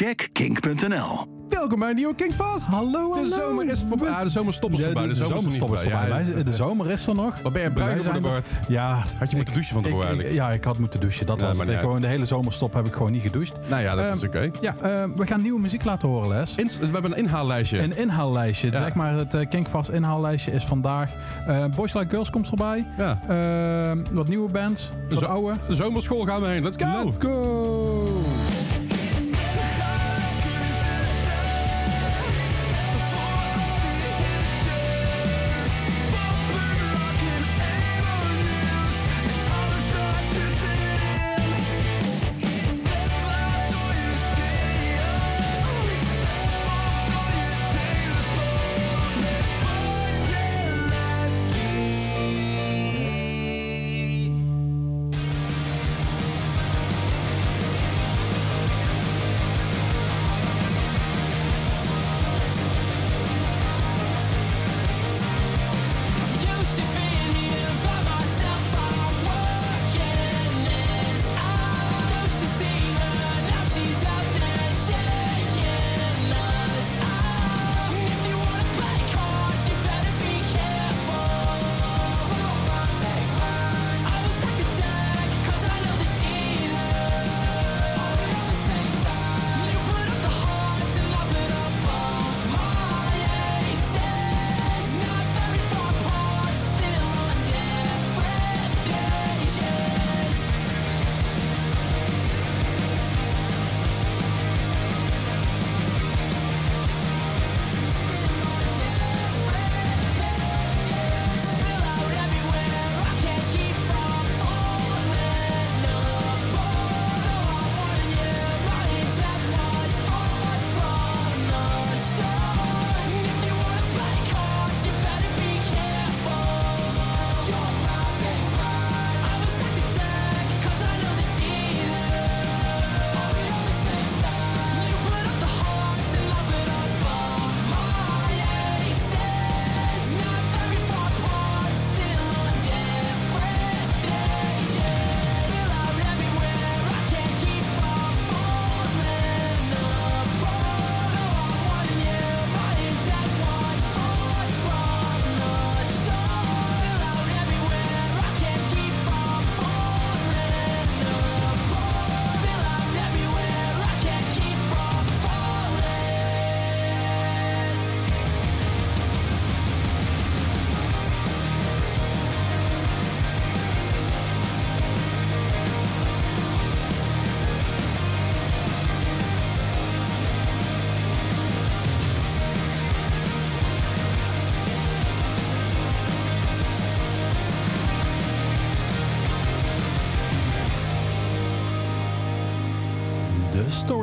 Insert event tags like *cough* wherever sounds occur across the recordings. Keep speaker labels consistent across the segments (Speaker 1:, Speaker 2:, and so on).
Speaker 1: check kink.nl.
Speaker 2: Welkom bij een nieuwe Kinkvast.
Speaker 3: Hallo, hallo.
Speaker 2: De zomer is voorbij. Ah, de zomerstop is voorbij.
Speaker 3: De, de, de zomerstop is voorbij.
Speaker 2: Ja,
Speaker 3: de zomer is er nog.
Speaker 2: Wat ben je bruin geworden, Bart?
Speaker 3: Ja.
Speaker 2: Had je moeten douchen van tevoren eigenlijk?
Speaker 3: Ja, ik had moeten douchen. Dat
Speaker 2: Ja,
Speaker 3: was het. Ik gewoon de hele zomerstop heb ik gewoon niet gedoucht.
Speaker 2: Nou ja, dat
Speaker 3: Ehm,
Speaker 2: is oké.
Speaker 3: Ja, eh, we gaan nieuwe muziek laten horen, Les.
Speaker 2: We hebben een inhaallijstje.
Speaker 3: Een inhaallijstje.
Speaker 2: Ja.
Speaker 3: Zeg maar, het uh, Kinkvast inhaallijstje is vandaag. eh, Boys Like Girls komt erbij.
Speaker 2: Ja.
Speaker 3: Eh, wat nieuwe bands. Wat
Speaker 2: Zo-
Speaker 3: oude.
Speaker 2: De zomerschool gaan we heen. Let's go.
Speaker 3: Let's go!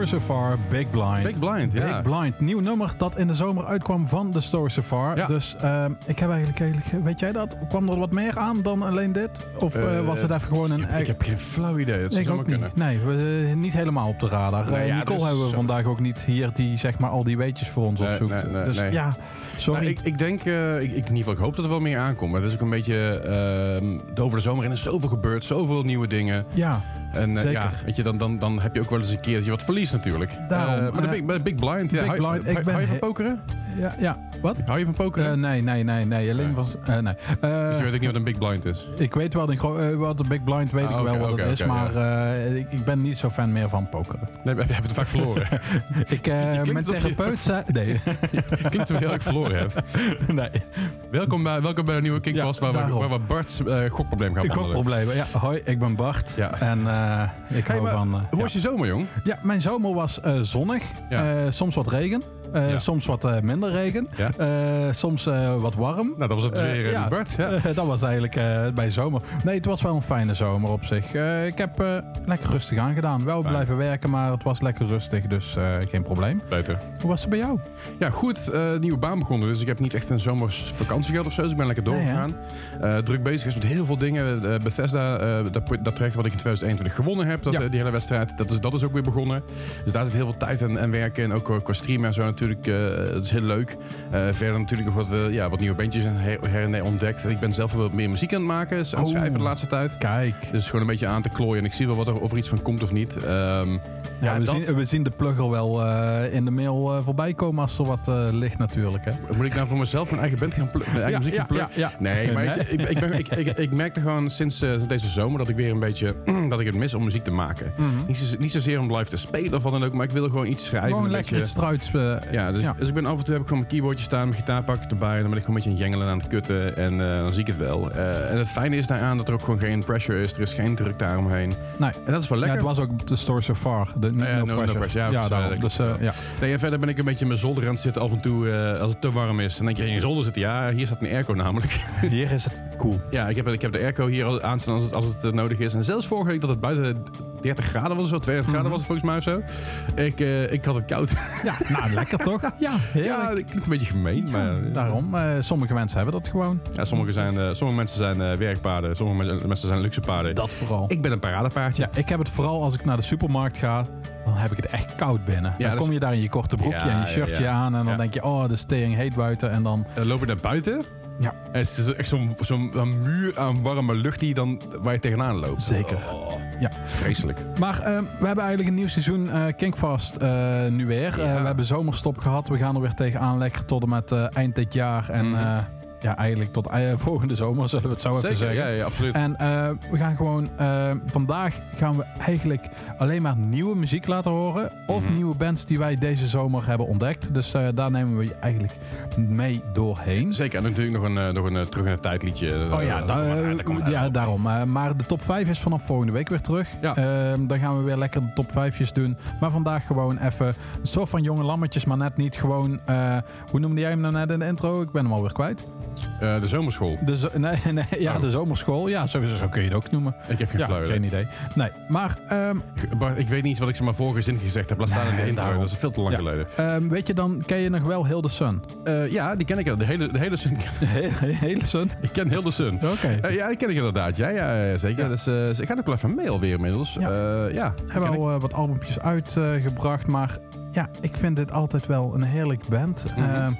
Speaker 4: The
Speaker 3: Story So Far, Big Blind.
Speaker 2: Big Blind, ja.
Speaker 3: Big Blind. Nieuw nummer dat in de zomer uitkwam van The Story So Far.
Speaker 2: Ja.
Speaker 3: Dus ehm, ik heb eigenlijk, eigenlijk... Weet jij dat? Kwam er wat meer aan dan alleen dit? Of eh,
Speaker 2: Eh,
Speaker 3: was het even gewoon een...
Speaker 2: Ik
Speaker 3: echt-
Speaker 2: heb geen flauw idee. Dat zou
Speaker 3: ik
Speaker 2: zomaar kunnen.
Speaker 3: Nee, we, eh, niet helemaal op de radar.
Speaker 2: Nee, ja,
Speaker 3: Nicole
Speaker 2: dus
Speaker 3: hebben we vandaag ook niet hier die zeg maar al die weetjes voor ons
Speaker 2: Nee,
Speaker 3: opzoekt.
Speaker 2: nee,
Speaker 3: dus ja, sorry.
Speaker 2: Nou, ik, ik denk, ik, ik, in ieder geval, ik hoop dat er wel meer aankomt. Maar het is ook een beetje, ehm, over de zomer heen is zoveel gebeurd, zoveel nieuwe dingen.
Speaker 3: ja,
Speaker 2: En eh, ja, weet je, dan, dan, dan heb je ook wel eens een keer dat je wat verliest natuurlijk.
Speaker 3: Daarom,
Speaker 2: Eh, maar de
Speaker 3: eh,
Speaker 2: big, Blind, ja.
Speaker 3: Big
Speaker 2: hou,
Speaker 3: Blind, ik ben
Speaker 2: hou je van pokeren?
Speaker 3: ja, ja. Wat?
Speaker 2: Hou je van pokeren?
Speaker 3: Nee, nee, nee, nee. Alleen van... nee.
Speaker 2: Dus je weet ook niet wat een Big Blind is.
Speaker 3: ik weet wel, eh, wat de Big Blind weet
Speaker 2: Ah,
Speaker 3: ik wel wat
Speaker 2: oké,
Speaker 3: het is, maar ik, ik ben niet zo fan meer van pokeren.
Speaker 2: Nee, we hebben het vaak verloren. *laughs*
Speaker 3: Ik, mijn therapeut zei... Nee, *laughs*
Speaker 2: Klinkt je heel erg verloren hebt. *laughs*
Speaker 3: nee.
Speaker 2: Welkom bij, welkom bij een nieuwe Kinkvast,
Speaker 3: Ja,
Speaker 2: waar, waar we Bart's gokprobleem gaan behandelen.
Speaker 3: problemen. Ja, hoi, ik ben Bart.
Speaker 2: Ja.
Speaker 3: En ik
Speaker 2: Hey,
Speaker 3: hou
Speaker 2: maar
Speaker 3: van... eh,
Speaker 2: Hoe was je zomer, jong?
Speaker 3: Ja, mijn zomer was eh, zonnig. Eh, soms wat regen. Eh,
Speaker 2: Ja.
Speaker 3: Soms wat eh, minder regen.
Speaker 2: Ja.
Speaker 3: Eh, soms wat warm.
Speaker 2: Nou, dat was het weer,
Speaker 3: ja. Eh, *laughs* dat was eigenlijk bij zomer. Nee, het was wel een fijne zomer op zich. Ik heb lekker rustig aangedaan. Wel
Speaker 2: Fijn.
Speaker 3: blijven werken, maar het was lekker rustig. Dus geen probleem.
Speaker 2: Beter.
Speaker 3: Hoe was het bij jou?
Speaker 2: Ja, goed. nieuwe baan begonnen. Dus ik heb niet echt een zomersvakantie gehad of zo. Dus ik ben lekker doorgegaan. Druk bezig is met heel veel dingen. Bethesda, dat, dat traject wat ik in 2021 gewonnen heb. Dat, die hele wedstrijd. Dat is, dat is ook weer begonnen. Dus daar zit heel veel tijd en, en werk in. Ook qua- qua streamen en zo natuurlijk. dat is heel leuk. Eh, verder natuurlijk nog wat, eh, ja, wat nieuwe bandjes en her, her en der ontdekt. Ik ben zelf wel wat meer muziek aan het maken, aan het
Speaker 4: Oh.
Speaker 2: schrijven de laatste tijd.
Speaker 4: Kijk.
Speaker 2: Dus gewoon een beetje aan te klooien. En ik zie wel wat er, of er iets van komt of niet. Ehm,
Speaker 4: Ja, we,
Speaker 2: dat-
Speaker 4: zien, we zien de plugger wel in de mail voorbij komen als er wat eh, ligt natuurlijk. Hè?
Speaker 2: Moet ik nou voor mezelf mijn eigen band gaan pluggen? Mijn eigen muziek gaan pluggen?
Speaker 4: ja.
Speaker 2: Nee, maar
Speaker 4: Nee.
Speaker 2: Ik, ik, ik, ben, ik, ik, ik merkte gewoon sinds deze zomer dat ik weer een beetje *clears throat* dat ik het mis om muziek te maken.
Speaker 4: Mhm.
Speaker 2: Niet, zo, niet zozeer om live te spelen of wat dan ook, maar ik wil gewoon iets schrijven.
Speaker 4: Gewoon
Speaker 2: een
Speaker 4: lekker
Speaker 2: beetje-
Speaker 4: iets
Speaker 2: Ja, dus,
Speaker 4: Ja.
Speaker 2: dus ik ben af en toe heb ik gewoon mijn keyboardje staan, mijn gitaarpak erbij. En dan ben ik gewoon een beetje aan het jengelen aan het kutten. En eh, dan zie ik het wel. Eh, en het fijne is daaraan dat er ook gewoon geen pressure is. Er is geen druk daaromheen.
Speaker 4: Nee.
Speaker 2: En dat is wel
Speaker 4: Ja,
Speaker 2: lekker.
Speaker 4: het was ook de story so far. De, no,
Speaker 2: Ja,
Speaker 4: no
Speaker 2: no- no
Speaker 4: pressure.
Speaker 2: pressure. Ja,
Speaker 4: Ja, daarom.
Speaker 2: ja,
Speaker 4: Dus eh, ja.
Speaker 2: Nee, en verder ben ik een beetje in mijn zolder aan het zitten af en toe eh, als het te warm is. Dan denk je, in je zolder zitten. Ja, hier staat een airco namelijk. *laughs*
Speaker 4: Hier is het cool.
Speaker 2: ja, ik heb, ik heb de airco hier al aanstaan als het, als het nodig is. En zelfs vorige week dat het buiten 30 graden was of zo. 32 graden was het volgens mij of zo. Ik, eh, ik had het koud.
Speaker 4: Ja, nou lekker toch? *laughs* Ja,
Speaker 2: ja, dat klinkt een beetje gemeen. Maar,
Speaker 4: Ja, daarom. eh, sommige mensen hebben dat gewoon.
Speaker 2: Ja, sommige, zijn, eh, sommige mensen zijn eh, werkpaarden, sommige men- mensen zijn luxe paarden.
Speaker 4: Dat vooral.
Speaker 2: Ik ben een paradepaardje.
Speaker 4: Ja, ik heb het vooral als ik naar de supermarkt ga. Dan heb ik het echt koud binnen.
Speaker 2: Ja,
Speaker 4: dan kom je daar in je korte broekje en je shirtje aan. En dan denk je, oh, de stering heet buiten. En dan,
Speaker 2: En dan loop je naar buiten.
Speaker 4: Ja.
Speaker 2: En het is echt zo'n zo'n muur aan warme lucht die dan, waar je tegenaan loopt.
Speaker 4: Zeker.
Speaker 2: Oh,
Speaker 4: Ja.
Speaker 2: Vreselijk.
Speaker 4: Maar eh, we hebben eigenlijk een nieuw seizoen eh Kinkfast eh, nu weer.
Speaker 2: Ja.
Speaker 4: Eh, we hebben zomerstop gehad. We gaan er weer tegenaan lekker tot en met eind dit jaar. En
Speaker 2: Mhm.
Speaker 4: Ja, eigenlijk tot eh, volgende zomer zullen we het zo even
Speaker 2: Zeker,
Speaker 4: zeggen.
Speaker 2: ja, ja, absoluut.
Speaker 4: En eh, we gaan gewoon... eh, vandaag gaan we eigenlijk alleen maar nieuwe muziek laten horen. Of
Speaker 2: Mhm.
Speaker 4: nieuwe bands die wij deze zomer hebben ontdekt. Dus daar nemen we je eigenlijk mee doorheen.
Speaker 2: Zeker, en natuurlijk nog een, nog een terug in de tijd liedje.
Speaker 4: Oh ja, da-
Speaker 2: het
Speaker 4: ja daarom. Maar de top 5 is vanaf volgende week weer terug.
Speaker 2: Ja.
Speaker 4: Ehm, dan gaan we weer lekker de top 5'jes doen. Maar vandaag gewoon even een soort van jonge lammetjes, maar net niet gewoon... hoe noemde jij hem nou net in de intro? Ik ben hem alweer kwijt.
Speaker 2: Eh, de zomerschool.
Speaker 4: De zo- nee, *laughs* nee, ja,
Speaker 2: Oh.
Speaker 4: de zomerschool. Ja, zo, zo kun je het ook noemen.
Speaker 2: Ik heb geen
Speaker 4: Ja,
Speaker 2: flauw
Speaker 4: geen idee. Nee, maar ehm,
Speaker 2: Bart, ik weet niet wat ik ze maar vorige zin gezegd heb. Laat staan in de intro.
Speaker 4: daarom.
Speaker 2: Dat is veel te lang
Speaker 4: Ja.
Speaker 2: geleden.
Speaker 4: ehm, weet je dan, ken je nog wel Hilde Sun?
Speaker 2: Eh, ja, die ken ik. al. De hele, de hele Sun. *laughs*
Speaker 4: Hele Sun?
Speaker 2: ik ken heel de Sun.
Speaker 4: Oké.
Speaker 2: Eh, ja, die ken ik inderdaad. Ja, ja, ja, zeker.
Speaker 4: Ja.
Speaker 2: Dus, ik ga ook wel even mee alweer inmiddels.
Speaker 4: Ja.
Speaker 2: Ja,
Speaker 4: hebben al wat albumpjes uitgebracht, maar ja, ik vind dit altijd wel een heerlijk band.
Speaker 2: Mhm.
Speaker 4: Ehm,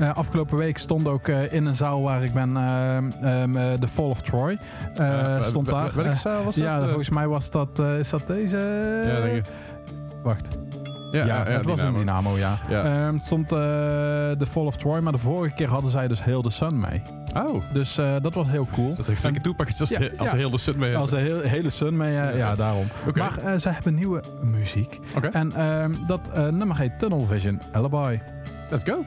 Speaker 4: eh, afgelopen week stond ook eh, in een zaal waar ik ben, ehm, ehm, eh, The Fall of Troy. eh,
Speaker 2: Eh,
Speaker 4: stond daar.
Speaker 2: Welke
Speaker 4: eh,
Speaker 2: zaal was *laughs* dat?
Speaker 4: ja,
Speaker 2: Eh,
Speaker 4: volgens mij was dat, eh, is dat deze?
Speaker 2: ja, denk ik.
Speaker 4: Wacht.
Speaker 2: Ja,
Speaker 4: Ja, het was een Dynamo, ja.
Speaker 2: Ja.
Speaker 4: Ehm, het stond eh The Fall of Troy, maar de vorige keer hadden zij dus heel de Sun mee.
Speaker 2: Oh,
Speaker 4: Dus eh, dat was heel cool.
Speaker 2: dat is een flinke toepakketje als,
Speaker 4: Ja,
Speaker 2: de, als
Speaker 4: ja.
Speaker 2: de Sun mee
Speaker 4: Als de heel, hele Sun mee, eh,
Speaker 2: Ja.
Speaker 4: daarom.
Speaker 2: Oké.
Speaker 4: Maar eh, ze hebben nieuwe muziek. En ehm, dat eh, nummer heet Tunnel Vision Alibi.
Speaker 2: let's go.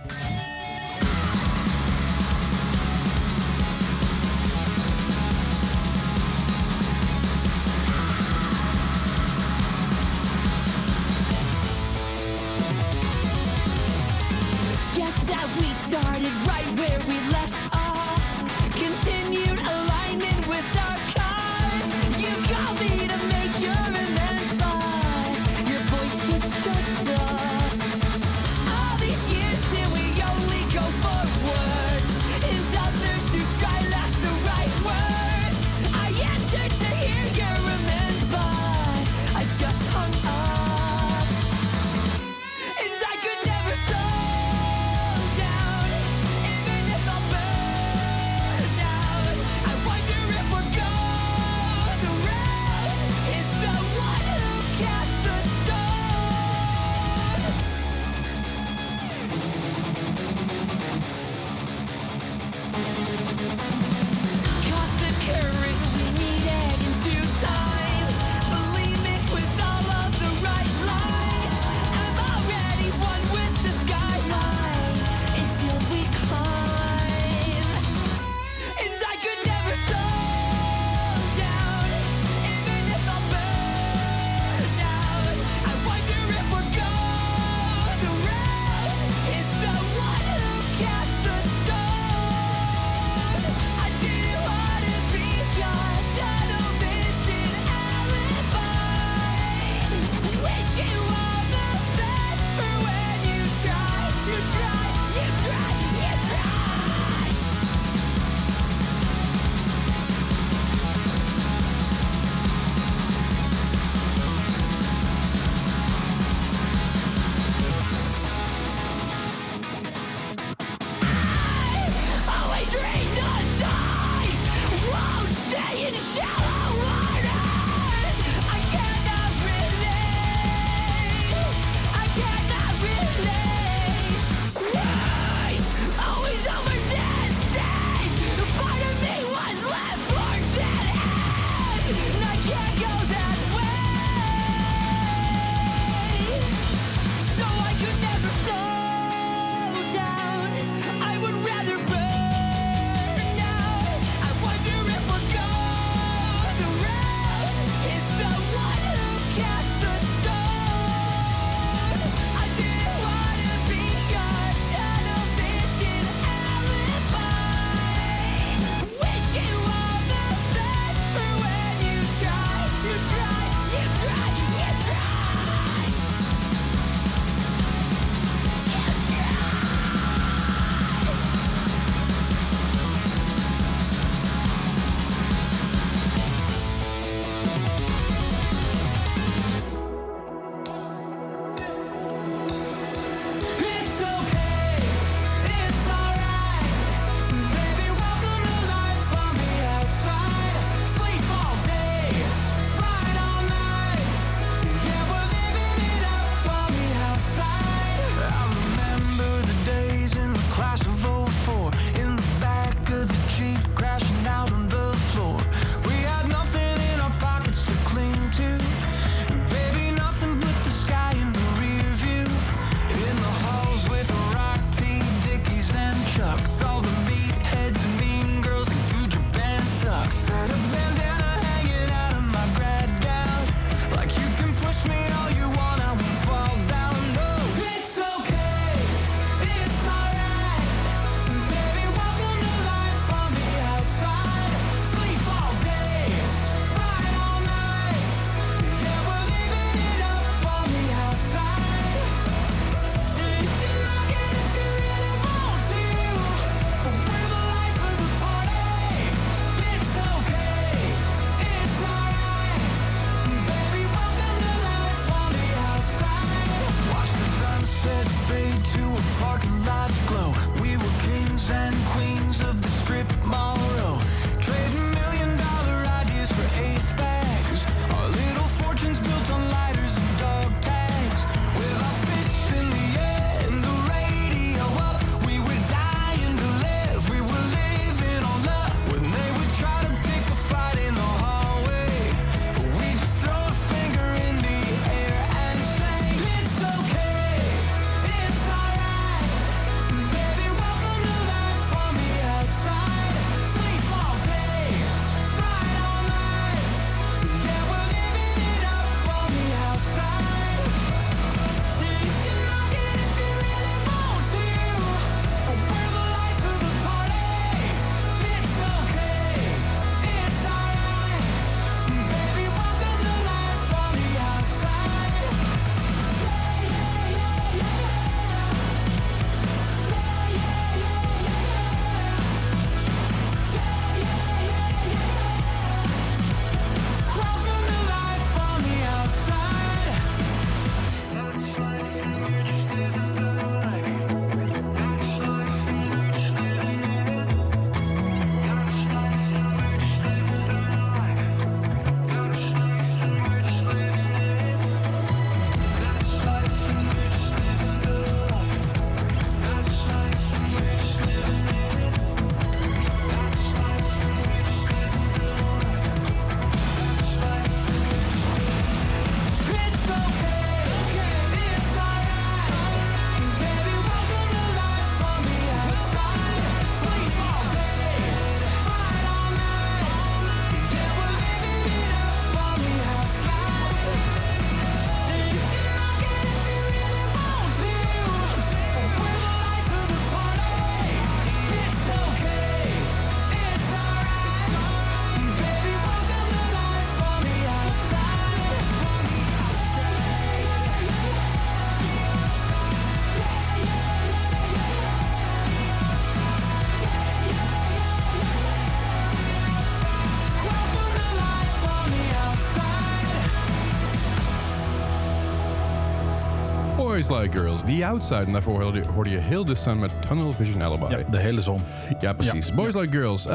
Speaker 2: Boys Like Girls, The Outside. En daarvoor hoorde je, hoorde je heel de Sun met Tunnel Vision Alibi.
Speaker 4: Ja, de hele zon.
Speaker 2: Ja, precies. Boys Like Girls. Eh,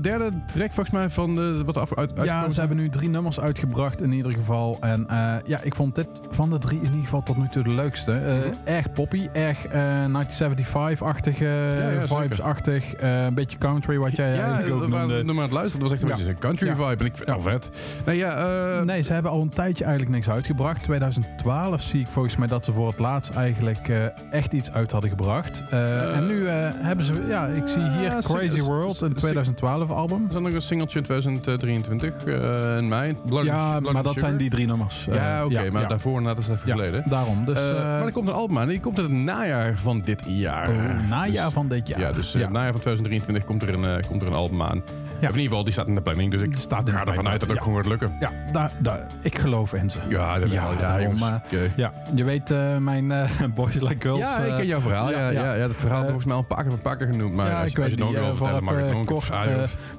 Speaker 2: derde track volgens mij van de, wat af, uit,
Speaker 4: Ja, ze hebben nu drie nummers uitgebracht in ieder geval. En eh, ja, ik vond dit van de drie in ieder geval tot nu toe de leukste.
Speaker 2: Mhm.
Speaker 4: Erg poppy, erg eh 1975-achtige,
Speaker 2: ja, zeker.
Speaker 4: vibes-achtig. een beetje country, wat jij
Speaker 2: Ja,
Speaker 4: eigenlijk ook noemde.
Speaker 2: nog maar aan het luisteren. Dat was echt een
Speaker 4: Ja.
Speaker 2: beetje een country
Speaker 4: Ja.
Speaker 2: vibe. En ik vind
Speaker 4: Ja.
Speaker 2: het wel vet. Nee, ja,
Speaker 4: Nee, ze hebben al een tijdje eigenlijk niks uitgebracht. 2012 zie ik volgens mij dat ze voor het laatst eigenlijk eh, echt iets uit hadden gebracht. Eh, en nu eh, hebben ze, ja, ik zie hier Crazy World, een
Speaker 2: sing-
Speaker 4: 2012 album.
Speaker 2: Er is nog een singeltje in 2023 eh, in mei. Blood
Speaker 4: Ja,
Speaker 2: Blood
Speaker 4: maar dat
Speaker 2: Sugar.
Speaker 4: zijn die drie nummers. Eh,
Speaker 2: Ja, oké, maar
Speaker 4: ja.
Speaker 2: daarvoor inderdaad is het even
Speaker 4: Ja,
Speaker 2: geleden.
Speaker 4: daarom. Dus,
Speaker 2: Eh,
Speaker 4: eh,
Speaker 2: maar er komt een album aan. Die komt in het najaar van dit jaar.
Speaker 4: oh, najaar
Speaker 2: Dus-
Speaker 4: van dit jaar.
Speaker 2: Ja, dus eh, najaar van 2023 komt er een, eh, komt er een album aan. Of in ieder geval, die staat in de planning. Dus ik
Speaker 4: de
Speaker 2: ga ervan
Speaker 4: planning,
Speaker 2: uit dat het
Speaker 4: ja.
Speaker 2: gewoon gaat lukken.
Speaker 4: Ja, daar, daar, ik geloof in ze.
Speaker 2: Ja, dat
Speaker 4: Ja,
Speaker 2: wel. Ja,
Speaker 4: daarom,
Speaker 2: jongens.
Speaker 4: eh. Ja, je weet eh, mijn eh, *laughs* Boys Like Girls.
Speaker 2: ja, ik ken jouw verhaal. Ja,
Speaker 4: ja,
Speaker 2: ja,
Speaker 4: ja.
Speaker 2: ja, dat verhaal volgens mij al een paar keer, een paar keer genoemd. Maar
Speaker 4: ja,
Speaker 2: als,
Speaker 4: ik
Speaker 2: je- als
Speaker 4: weet
Speaker 2: je het nog
Speaker 4: niet.
Speaker 2: wil vertellen, mag ik het nog
Speaker 4: kort,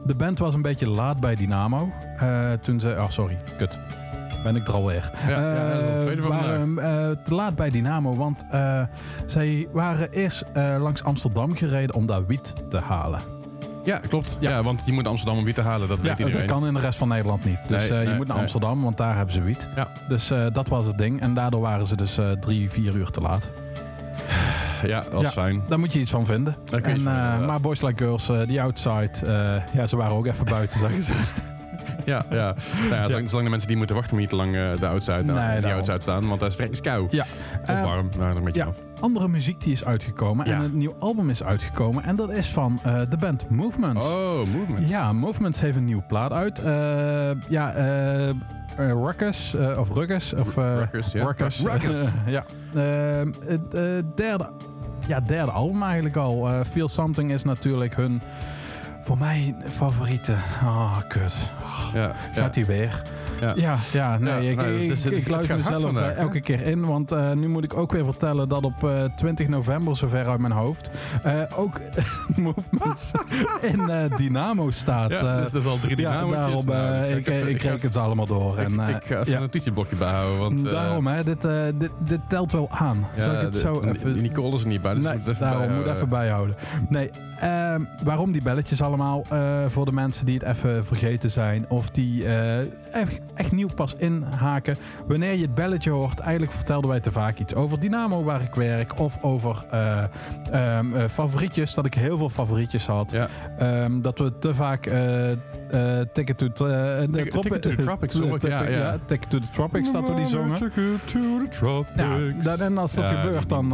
Speaker 4: de band was een beetje laat bij Dynamo. toen ze... Oh, sorry. Kut. Ben ik er alweer.
Speaker 2: Ja, ja, dat is tweede
Speaker 4: waren eh, te laat bij Dynamo, want zij waren eerst langs Amsterdam gereden om daar wiet te halen.
Speaker 2: Ja, klopt. Ja.
Speaker 4: Ja.
Speaker 2: want je moet Amsterdam om wiet te halen. Dat
Speaker 4: Ja,
Speaker 2: weet
Speaker 4: dat
Speaker 2: iedereen.
Speaker 4: kan in de rest van Nederland niet. Dus
Speaker 2: Nee,
Speaker 4: eh, je
Speaker 2: nee,
Speaker 4: moet naar
Speaker 2: nee.
Speaker 4: Amsterdam, want daar hebben ze wiet.
Speaker 2: Ja.
Speaker 4: Dus eh, dat was het ding. En daardoor waren ze dus eh, drie, vier uur te laat.
Speaker 2: Ja, dat is fijn.
Speaker 4: Daar moet je iets van vinden.
Speaker 2: Daar
Speaker 4: En,
Speaker 2: van
Speaker 4: maar Boys Like Girls, die outside, ja, ze waren ook even buiten, *laughs* zeggen ze.
Speaker 2: Ja, ja. Nou ja, zolang, zolang de mensen die moeten wachten niet te lang de outside, nou, die staan. Want dat is vreselijk kou.
Speaker 4: Ja.
Speaker 2: Of warm. Nou, een beetje
Speaker 4: ja.
Speaker 2: af.
Speaker 4: Andere muziek die is uitgekomen
Speaker 2: Ja.
Speaker 4: en een nieuw album is uitgekomen. En dat is van eh, de band Movements.
Speaker 2: Oh, movement.
Speaker 4: Ja, Movements heeft een nieuwe plaat uit. Eh, ja, eh, Ruckus, of Ruckus, of...
Speaker 2: Ruckus, ja.
Speaker 4: Ruckus.
Speaker 2: Ruckus. *laughs*
Speaker 4: ja. Het derde, ja, derde album eigenlijk al. Feel Something is natuurlijk hun, voor mij, favoriete. Ah, kut.
Speaker 2: Ja, ja.
Speaker 4: Gaat hij weer?
Speaker 2: Ja.
Speaker 4: Ja, ja, nee,
Speaker 2: Ja,
Speaker 4: ik,
Speaker 2: dus-
Speaker 4: ik,
Speaker 2: dus het-
Speaker 4: ik
Speaker 2: het
Speaker 4: luid
Speaker 2: hard
Speaker 4: mezelf
Speaker 2: vandaag,
Speaker 4: eh, elke keer in, want eh, nu moet ik ook weer vertellen dat op eh, 20 november, zover uit mijn hoofd, ook *laughs* Movements in Dynamo staat.
Speaker 2: Ja, dus dat is al drie
Speaker 4: ja,
Speaker 2: dynamootjes.
Speaker 4: daarom,
Speaker 2: Nou,
Speaker 4: ik, ik,
Speaker 2: ga-
Speaker 4: reken ze allemaal door. En, eh,
Speaker 2: ik ga even
Speaker 4: ja.
Speaker 2: een notitieblokje bijhouden. Want,
Speaker 4: daarom, hè, dit, dit, dit telt wel aan. Zal ik het zo even...
Speaker 2: Nicole is er niet bij, dus
Speaker 4: Nee,
Speaker 2: ik moet het even
Speaker 4: daarom moet even bijhouden. Nee, ehm, waarom die belletjes allemaal? Voor de mensen die het even vergeten zijn of die echt, nieuw pas inhaken. Wanneer je het belletje hoort, eigenlijk vertelden wij te vaak iets over Dynamo waar ik werk of over eh, ehm, eh, favorietjes, dat ik heel veel favorietjes had.
Speaker 2: Ja.
Speaker 4: Ehm, dat we te vaak eh, Ticket to,
Speaker 2: Ticket- to the Tropics *laughs* ja, ja.
Speaker 4: Ticket to the Tropics, dat we die zongen.
Speaker 2: Ticket to the tropics.
Speaker 4: Ja, en als dat gebeurt, dan,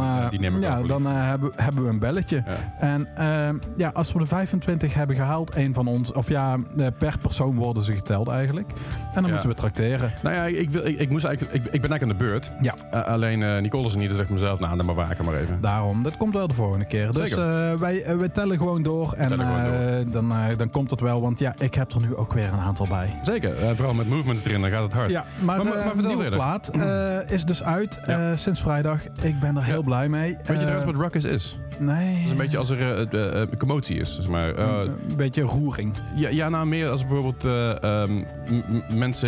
Speaker 4: ja, dan hebben, hebben we een belletje.
Speaker 2: Ja.
Speaker 4: En ehm, ja, als we de 25 hebben gehaald, een van ons, of ja, per persoon worden ze geteld eigenlijk. En dan
Speaker 2: Ja.
Speaker 4: Moeten we trakteren.
Speaker 2: Nou ja, ik, wil, ik, ik, moest eigenlijk, ik, ik ben eigenlijk aan de beurt.
Speaker 4: Ja.
Speaker 2: Alleen eh, Nicole is er niet, dus ik mezelf, nou, dan maar waken maar even.
Speaker 4: Daarom, dat komt wel de volgende keer. Dus eh, wij, eh, wij tellen gewoon door. En
Speaker 2: gewoon
Speaker 4: dan, dan komt het wel, want ja, ik heb er nu ook weer een aantal bij.
Speaker 2: Zeker, vooral met movements erin, dan gaat het hard.
Speaker 4: Ja, maar,
Speaker 2: Maar- maar-
Speaker 4: nieuwe plaat is dus uit
Speaker 2: Ja.
Speaker 4: sinds vrijdag. Ik ben er heel
Speaker 2: Ja.
Speaker 4: blij mee.
Speaker 2: Weet je trouwens wat Ruckus is?
Speaker 4: Nee.
Speaker 2: Dat is een beetje als er commotie is, zeg maar.
Speaker 4: Een beetje roering.
Speaker 2: ja, ja, nou meer als bijvoorbeeld eh, ehm, m- m-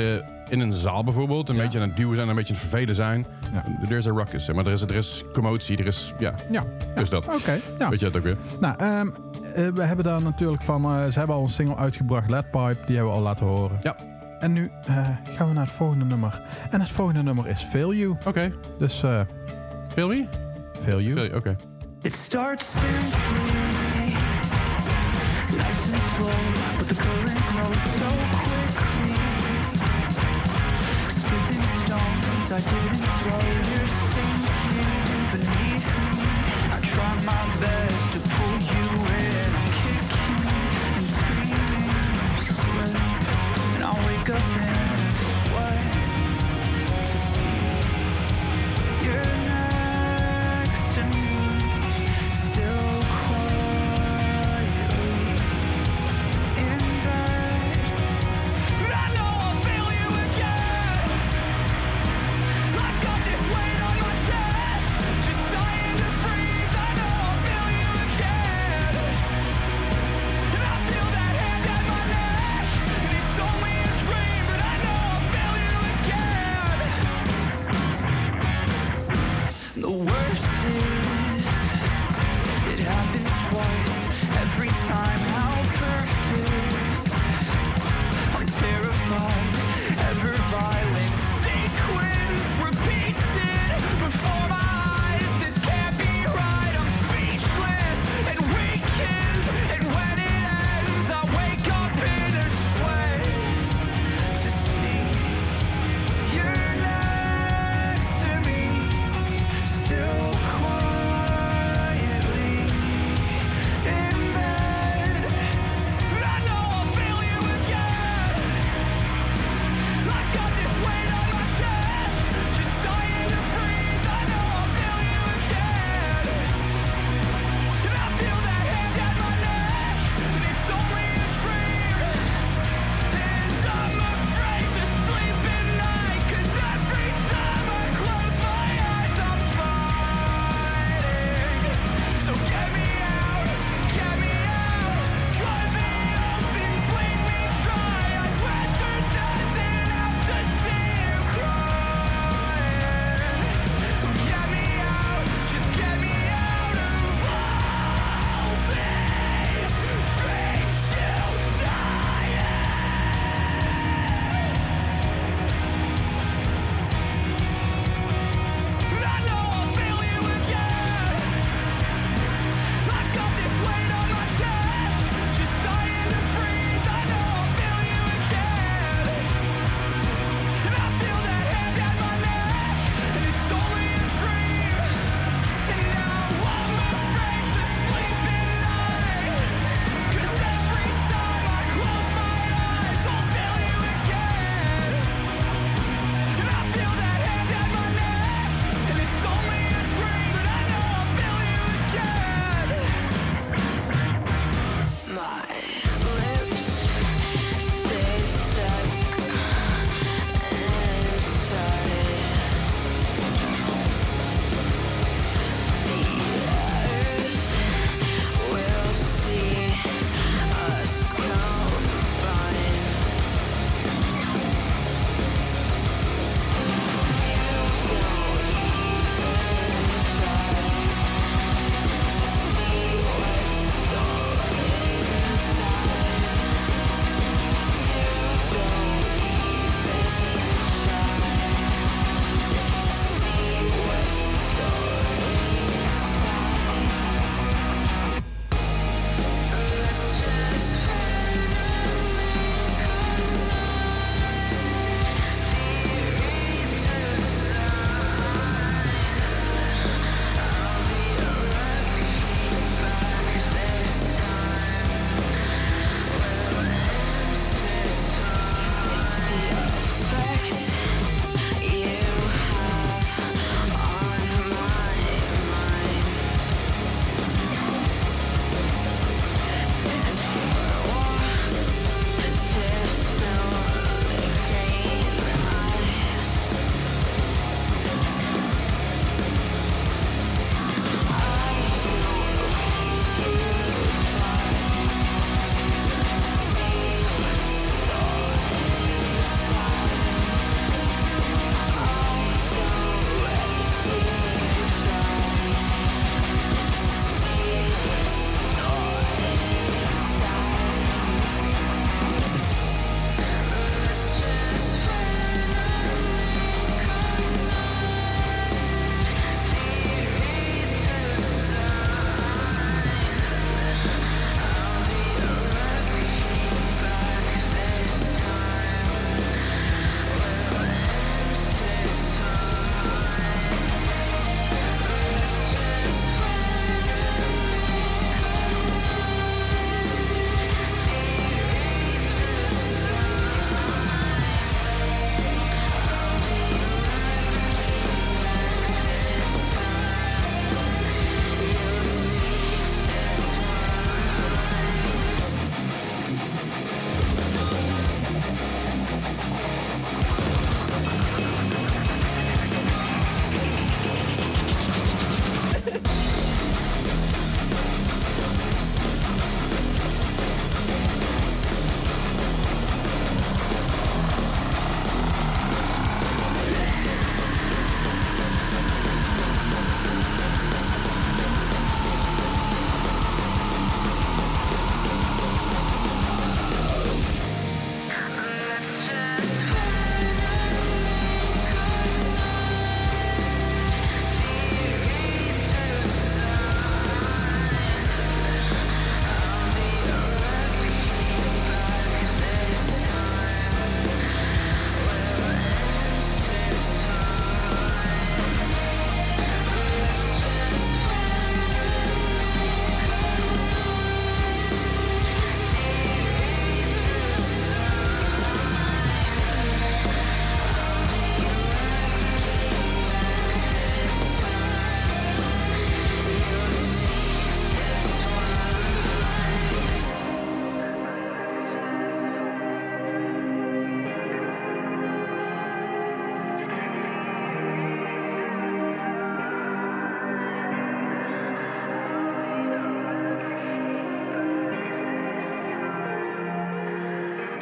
Speaker 2: mensen in een zaal bijvoorbeeld een
Speaker 4: Ja.
Speaker 2: beetje aan het duwen zijn, een beetje aan het vervelen zijn.
Speaker 4: Ja.
Speaker 2: Er is een ruckus, zeg maar er is, er is commotie, er is, ja,
Speaker 4: Ja.
Speaker 2: dus dat.
Speaker 4: Oké, ja.
Speaker 2: Weet je dat ook weer?
Speaker 4: Nou, ehm, eh, we hebben daar natuurlijk van... eh, ze hebben al een single uitgebracht, Lead Pipe. Die hebben we al laten horen.
Speaker 2: Ja.
Speaker 4: En nu eh, gaan we naar het volgende nummer. En het volgende nummer is Fail You.
Speaker 2: Oké.
Speaker 4: Dus eh
Speaker 2: Veel wie?
Speaker 4: Fail You.
Speaker 2: Oké.
Speaker 5: It starts simply, nice and slow, but the current grows so I didn't throw, you're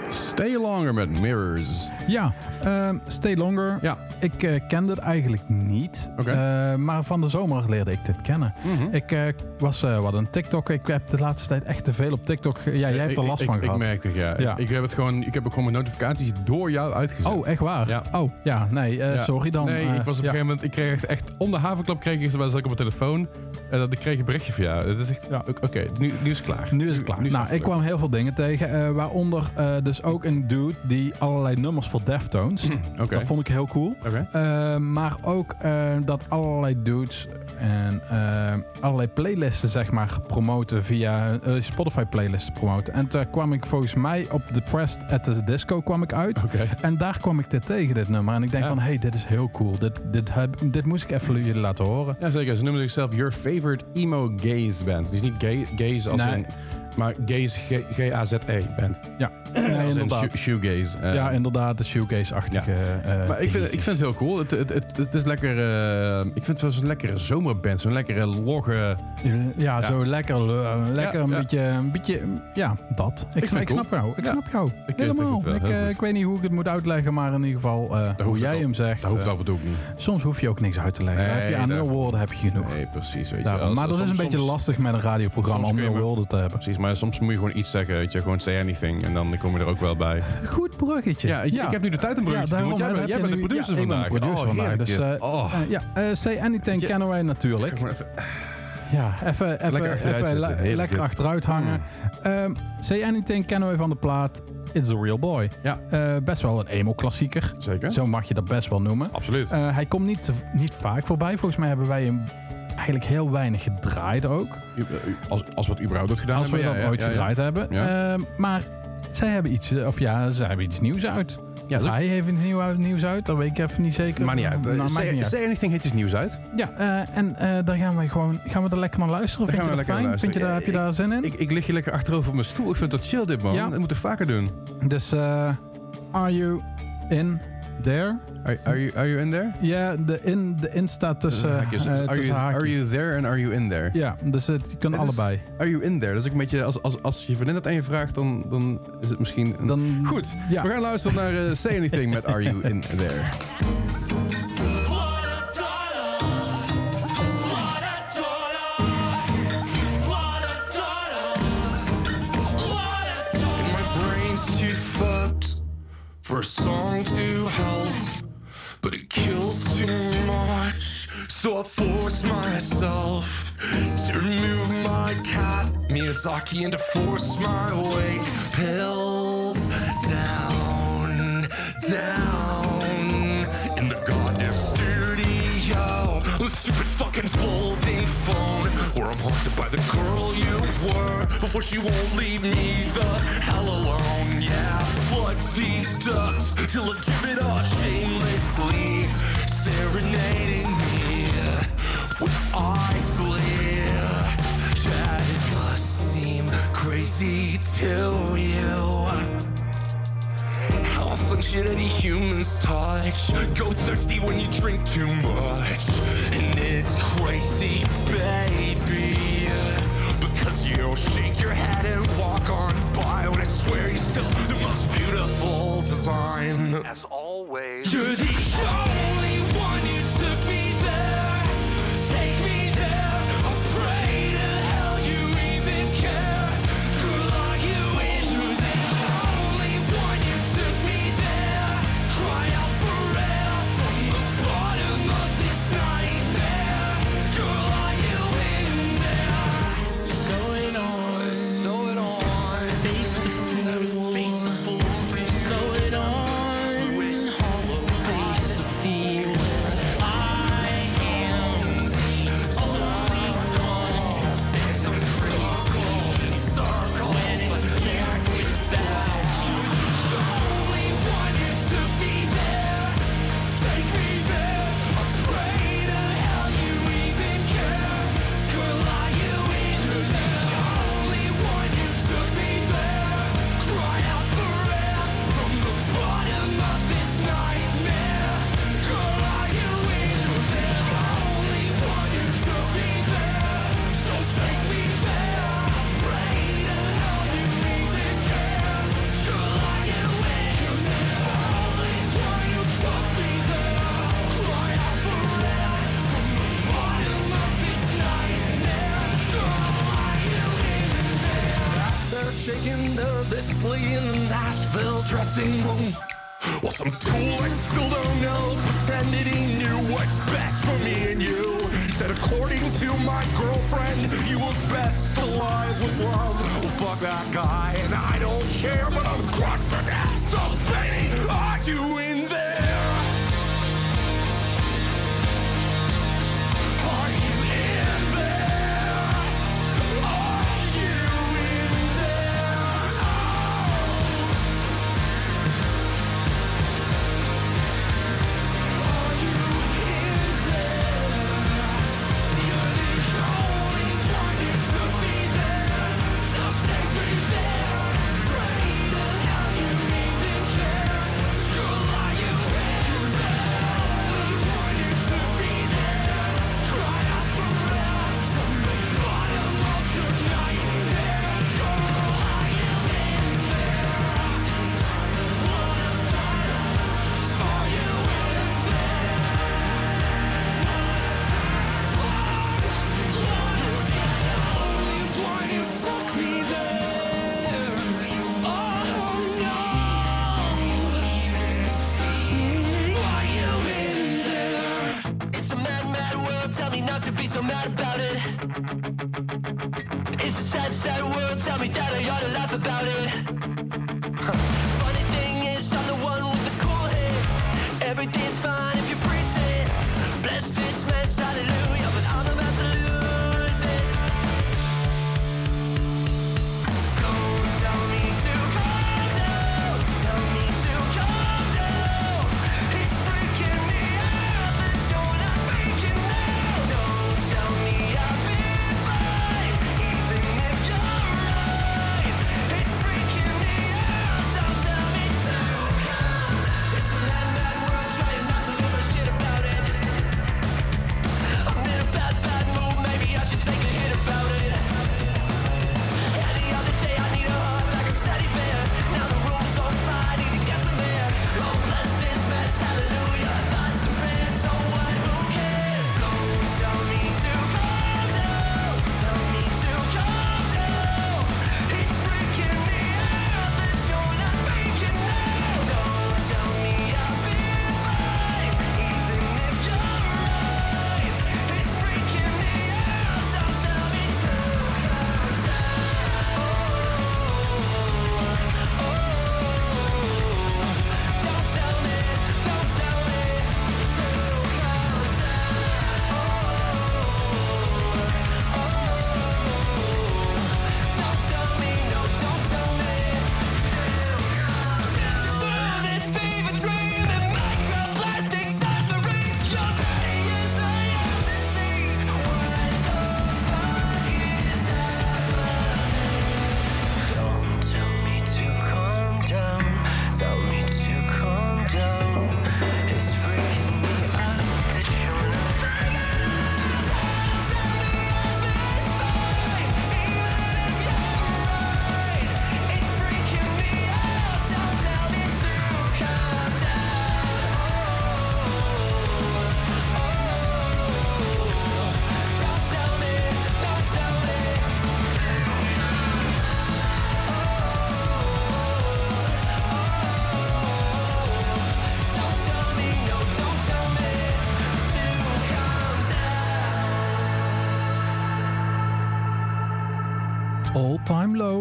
Speaker 2: Stay Longer met Mirrors.
Speaker 4: Ja, ehm, Stay Longer.
Speaker 2: Ja.
Speaker 4: Ik eh, kende het eigenlijk niet.
Speaker 2: Oké.
Speaker 4: Eh, maar van de zomer leerde ik dit kennen.
Speaker 2: Mhm.
Speaker 4: Ik eh, was wat een TikTok. Ik heb de laatste tijd echt te veel op TikTok. Ja, jij hebt er last
Speaker 2: ik,
Speaker 4: van
Speaker 2: ik,
Speaker 4: gehad.
Speaker 2: Ik merk het, ja.
Speaker 4: Ja.
Speaker 2: Ik, heb het gewoon, ik heb ook gewoon mijn notificaties door jou uitgezet.
Speaker 4: Oh, echt waar?
Speaker 2: Ja.
Speaker 4: Oh, ja, nee,
Speaker 2: Ja.
Speaker 4: sorry dan.
Speaker 2: Nee, ik was op een gegeven moment, ik kreeg echt, echt om de havenklap kreeg ik, zat ik op mijn telefoon en dat ik kreeg een berichtje van jou. Dat is echt, ja, oké, oké, nu, nu is het klaar.
Speaker 4: Nu is het klaar.
Speaker 2: Nu is
Speaker 4: nou, ik kwam heel veel dingen tegen. eh, waaronder eh, dus ook een dude die allerlei nummers voor Deftones.
Speaker 2: Oké,
Speaker 4: Dat vond ik heel cool.
Speaker 2: oké.
Speaker 4: Eh, maar ook eh, dat allerlei dudes en eh, allerlei playlisten zeg maar promoten via eh, Spotify playlists promoten. En toen kwam ik volgens mij op Depressed at the Disco kwam ik uit.
Speaker 2: Oké.
Speaker 4: En daar kwam ik dit tegen, dit nummer. En ik denk
Speaker 2: Ja.
Speaker 4: van, hey, dit is heel cool. Dit, dit, heb, dit moest ik even jullie laten horen.
Speaker 2: Ja, zeker. Ze noemen zichzelf Your Favorite Emo Gaze Band. Dus niet gay, gaze als
Speaker 4: Nee.
Speaker 2: in... Maar gaze, G- G-A-Z-E band.
Speaker 4: Ja,
Speaker 2: in
Speaker 4: inderdaad.
Speaker 2: shoe- shoegaze. eh.
Speaker 4: ja, inderdaad, de shoegaze-achtige eh,
Speaker 2: Maar ik vind, ik vind het heel cool. Het, het, het, het is lekker... eh, ik vind het wel zo'n lekkere zomerband. Zo'n lekkere logge...
Speaker 4: Ja, zo lekker, eh, lekker
Speaker 2: Ja,
Speaker 4: een,
Speaker 2: ja.
Speaker 4: Beetje, een beetje, ja, dat. Ik, snap, ik jou, ik
Speaker 2: Ja.
Speaker 4: snap jou.
Speaker 2: Ik
Speaker 4: Helemaal.
Speaker 2: wel
Speaker 4: Ik, eh, ik weet niet hoe ik het moet uitleggen, maar in ieder geval eh, hoe jij hem zegt.
Speaker 2: Dat hoeft
Speaker 4: eh,
Speaker 2: af en toe ook niet.
Speaker 4: soms hoef je ook niks uit te leggen.
Speaker 2: Nee,
Speaker 4: heb je aan nul woorden heb je genoeg.
Speaker 2: Nee, precies. Weet je.
Speaker 4: Maar dat is een beetje lastig met een radioprogramma om nul woorden te hebben.
Speaker 2: Precies, maar soms moet je gewoon iets zeggen. Weet je, gewoon say anything. En dan kom je er ook wel bij.
Speaker 4: Goed bruggetje.
Speaker 2: Ja, ik, ik heb nu de tijd om een bruggetje te doen. Want jij, bent- jij
Speaker 4: heb
Speaker 2: bent de
Speaker 4: nu-
Speaker 2: producer
Speaker 4: ja, ik ben
Speaker 2: vandaag.
Speaker 4: de producer
Speaker 2: Oh,
Speaker 4: vandaag. Dus, eh,
Speaker 2: oh.
Speaker 4: eh, ja, eh, Say Anything wij natuurlijk.
Speaker 2: Even-
Speaker 4: Ja, even, even,
Speaker 2: Lekker achteruit
Speaker 4: even le- lekker achteruit hangen. Ehm, Say Anything kennen wij van de plaat It's a Real Boy.
Speaker 2: Ja.
Speaker 4: Best wel een emo-klassieker.
Speaker 2: Zeker.
Speaker 4: Zo mag je dat best wel noemen.
Speaker 2: Absoluut.
Speaker 4: Hij komt niet, te- niet vaak voorbij. Volgens mij hebben wij hem eigenlijk heel weinig gedraaid ook.
Speaker 2: U- Als, als we het überhaupt ooit gedaan
Speaker 4: Als we
Speaker 2: hebben.
Speaker 4: dat
Speaker 2: ja,
Speaker 4: ooit
Speaker 2: ja, ja,
Speaker 4: gedraaid hebben. Ehm, maar zij hebben iets, eh, of ja, zij hebben iets nieuws uit.
Speaker 2: Ja,
Speaker 4: Of
Speaker 2: dat-
Speaker 4: hij heeft iets nieuw, nieuws uit, dat weet ik even niet zeker.
Speaker 2: Maakt niet uit.
Speaker 4: Nou, maakt
Speaker 2: say,
Speaker 4: niet uit.
Speaker 2: say anything iets nieuws uit.
Speaker 4: Ja, eh, en eh, daar gaan we gewoon, gaan we er lekker naar luisteren.
Speaker 2: Daar
Speaker 4: Vind je dat
Speaker 2: we
Speaker 4: fijn? Vind je daar, heb je daar zin in?
Speaker 2: Ik, ik lig hier lekker achterover op mijn stoel. Ik vind dat chill dit man.
Speaker 4: Ja.
Speaker 2: Dat moeten we vaker doen.
Speaker 4: Dus, eh, are you in there?
Speaker 2: Are, are, you, are you in there?
Speaker 4: Ja, de in, de in staat tussen,
Speaker 2: Haakjes.
Speaker 4: eh,
Speaker 2: are,
Speaker 4: tussen
Speaker 2: you,
Speaker 4: haakjes.
Speaker 2: are you there and are you in there?
Speaker 4: Ja, dus het, kan
Speaker 2: is-
Speaker 4: allebei.
Speaker 2: Are you in there? Dat is ook een beetje als, als, als je vriendin dat aan je vraagt, dan, dan is het misschien. Een...
Speaker 4: Dan,
Speaker 2: Goed,
Speaker 4: Ja.
Speaker 2: we gaan luisteren naar eh, Say Anything met Are You In There.
Speaker 6: For a song to help. But it kills too much, so I force myself to remove my cat Miyazaki and to force my wake pills down, down fucking folding phone, where I'm haunted by the girl you were before she won't leave me the hell alone. Yeah, floods these ducks till I give it up shamelessly, serenading me with isley. Yeah, it must seem crazy to you. How I flinch at any human's touch. Go thirsty when you drink too much. And it's crazy, baby. Because you'll shake your head and walk on by when I swear you're still the most beautiful design. As always.
Speaker 5: You're the
Speaker 3: Nashville dressing room. Well, some tool I still don't know pretended he knew what's best for me and you. Said according to my girlfriend, you were best alive with love. Well, fuck that guy, and I don't care, but I'm crushed to death. So, baby, are you in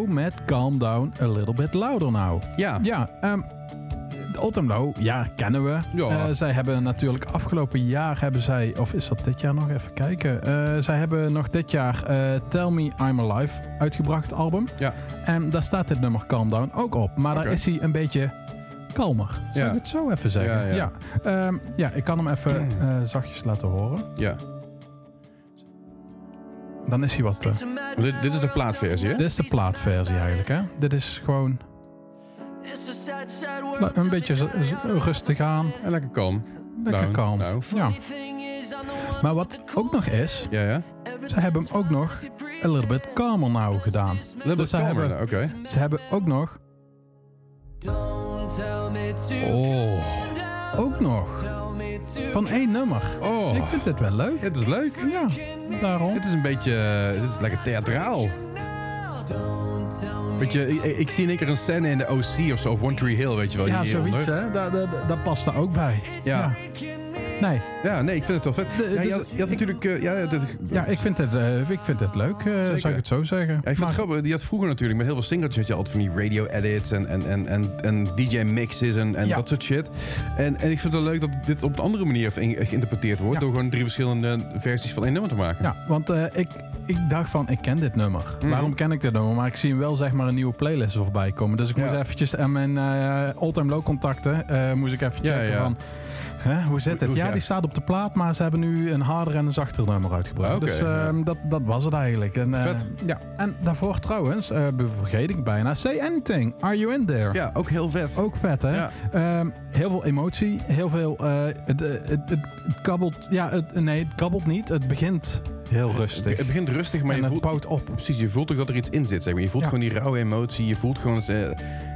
Speaker 4: met Calm Down A Little Bit Louder Now.
Speaker 2: Ja.
Speaker 4: Ja, Time Low, ja, kennen we.
Speaker 2: Ja.
Speaker 4: Eh, zij hebben natuurlijk afgelopen jaar hebben zij, of is dat dit jaar nog even kijken? Eh, zij hebben nog dit jaar eh, Tell Me I'm Alive uitgebracht, album.
Speaker 2: Ja.
Speaker 4: En daar staat dit nummer Calm Down ook op. Maar daar is hij een beetje kalmer. Zou
Speaker 2: Ja.
Speaker 4: ik het zo even zeggen?
Speaker 2: Ja, ja.
Speaker 4: Ja, Ehm, ja ik kan hem even zachtjes laten horen.
Speaker 2: Ja.
Speaker 4: Dan is hij wat... eh,
Speaker 2: Dit, dit is de plaatversie, hè?
Speaker 4: dit is de plaatversie eigenlijk, hè? Dit is gewoon nou, een beetje rustig aan.
Speaker 2: En lekker kalm.
Speaker 4: Lekker kalm. Ja. Maar wat ook nog is,
Speaker 2: Ja, ja.
Speaker 4: ze hebben hem ook nog a little bit calmer now gedaan.
Speaker 2: Little
Speaker 4: Dus
Speaker 2: bit
Speaker 4: ze
Speaker 2: calmer,
Speaker 4: hebben-
Speaker 2: oké.
Speaker 4: Ze hebben ook nog,
Speaker 2: Oh.
Speaker 4: ook nog, van één nummer.
Speaker 2: Oh.
Speaker 4: Ik vind dit wel leuk.
Speaker 2: Het is leuk.
Speaker 4: Ja, daarom.
Speaker 2: Dit is een beetje... Dit is lekker theatraal. Weet je, ik, ik zie in één keer een scène in de OC of zo, of One Tree Hill, weet je wel.
Speaker 4: Ja, zoiets, hè? Daar, daar, daar past er ook bij.
Speaker 2: Ja.
Speaker 4: Nee,
Speaker 2: Ja, nee, ik vind het wel vet.
Speaker 4: De-
Speaker 2: Ja, je, had, je had natuurlijk... eh, ja,
Speaker 4: ik vind het, eh, ik vind het leuk, eh, zou ik het zo zeggen.
Speaker 2: Ja, ik vind
Speaker 4: Maar-
Speaker 2: het grappig. Die had vroeger natuurlijk met heel veel singletjes had je altijd van die radio edits en, en, en, en, en DJ mixes en, en
Speaker 4: Ja.
Speaker 2: dat soort shit. En, en ik vind het wel leuk dat dit op een andere manier ge- geïnterpreteerd wordt. Door gewoon drie verschillende versies van één nummer te maken.
Speaker 4: Ja, want eh, ik, ik dacht van, ik ken dit nummer.
Speaker 2: Mhm.
Speaker 4: Waarom ken ik dit nummer? Maar ik zie hem wel zeg maar een nieuwe playlist er voorbij komen. Dus ik moest eventjes aan mijn eh all-time low contacten, eh, moest ik even checken van... Hè, hoe zit het? Ja, die staat op de plaat, maar ze hebben nu een harder en een zachter nummer uitgebracht. Dus
Speaker 2: ja.
Speaker 4: ehm, dat, dat was het eigenlijk. En, eh,
Speaker 2: Vet.
Speaker 4: Ja. En daarvoor trouwens, eh, vergeet ik bijna, Say Anything, Are You In There?
Speaker 2: Ja, ook heel vet.
Speaker 4: Ook vet, hè?
Speaker 2: Ja.
Speaker 4: Ehm, heel veel emotie, heel veel... eh, het, het, het, het kabbelt... Ja, het, nee, het kabbelt niet. Het begint heel rustig.
Speaker 2: Het begint rustig, maar
Speaker 4: en
Speaker 2: je
Speaker 4: het
Speaker 2: voelt...
Speaker 4: bouwt op.
Speaker 2: Precies, je voelt ook dat er iets in zit. Zeg maar. Je voelt
Speaker 4: Ja.
Speaker 2: gewoon die rauwe emotie. Je voelt gewoon eh,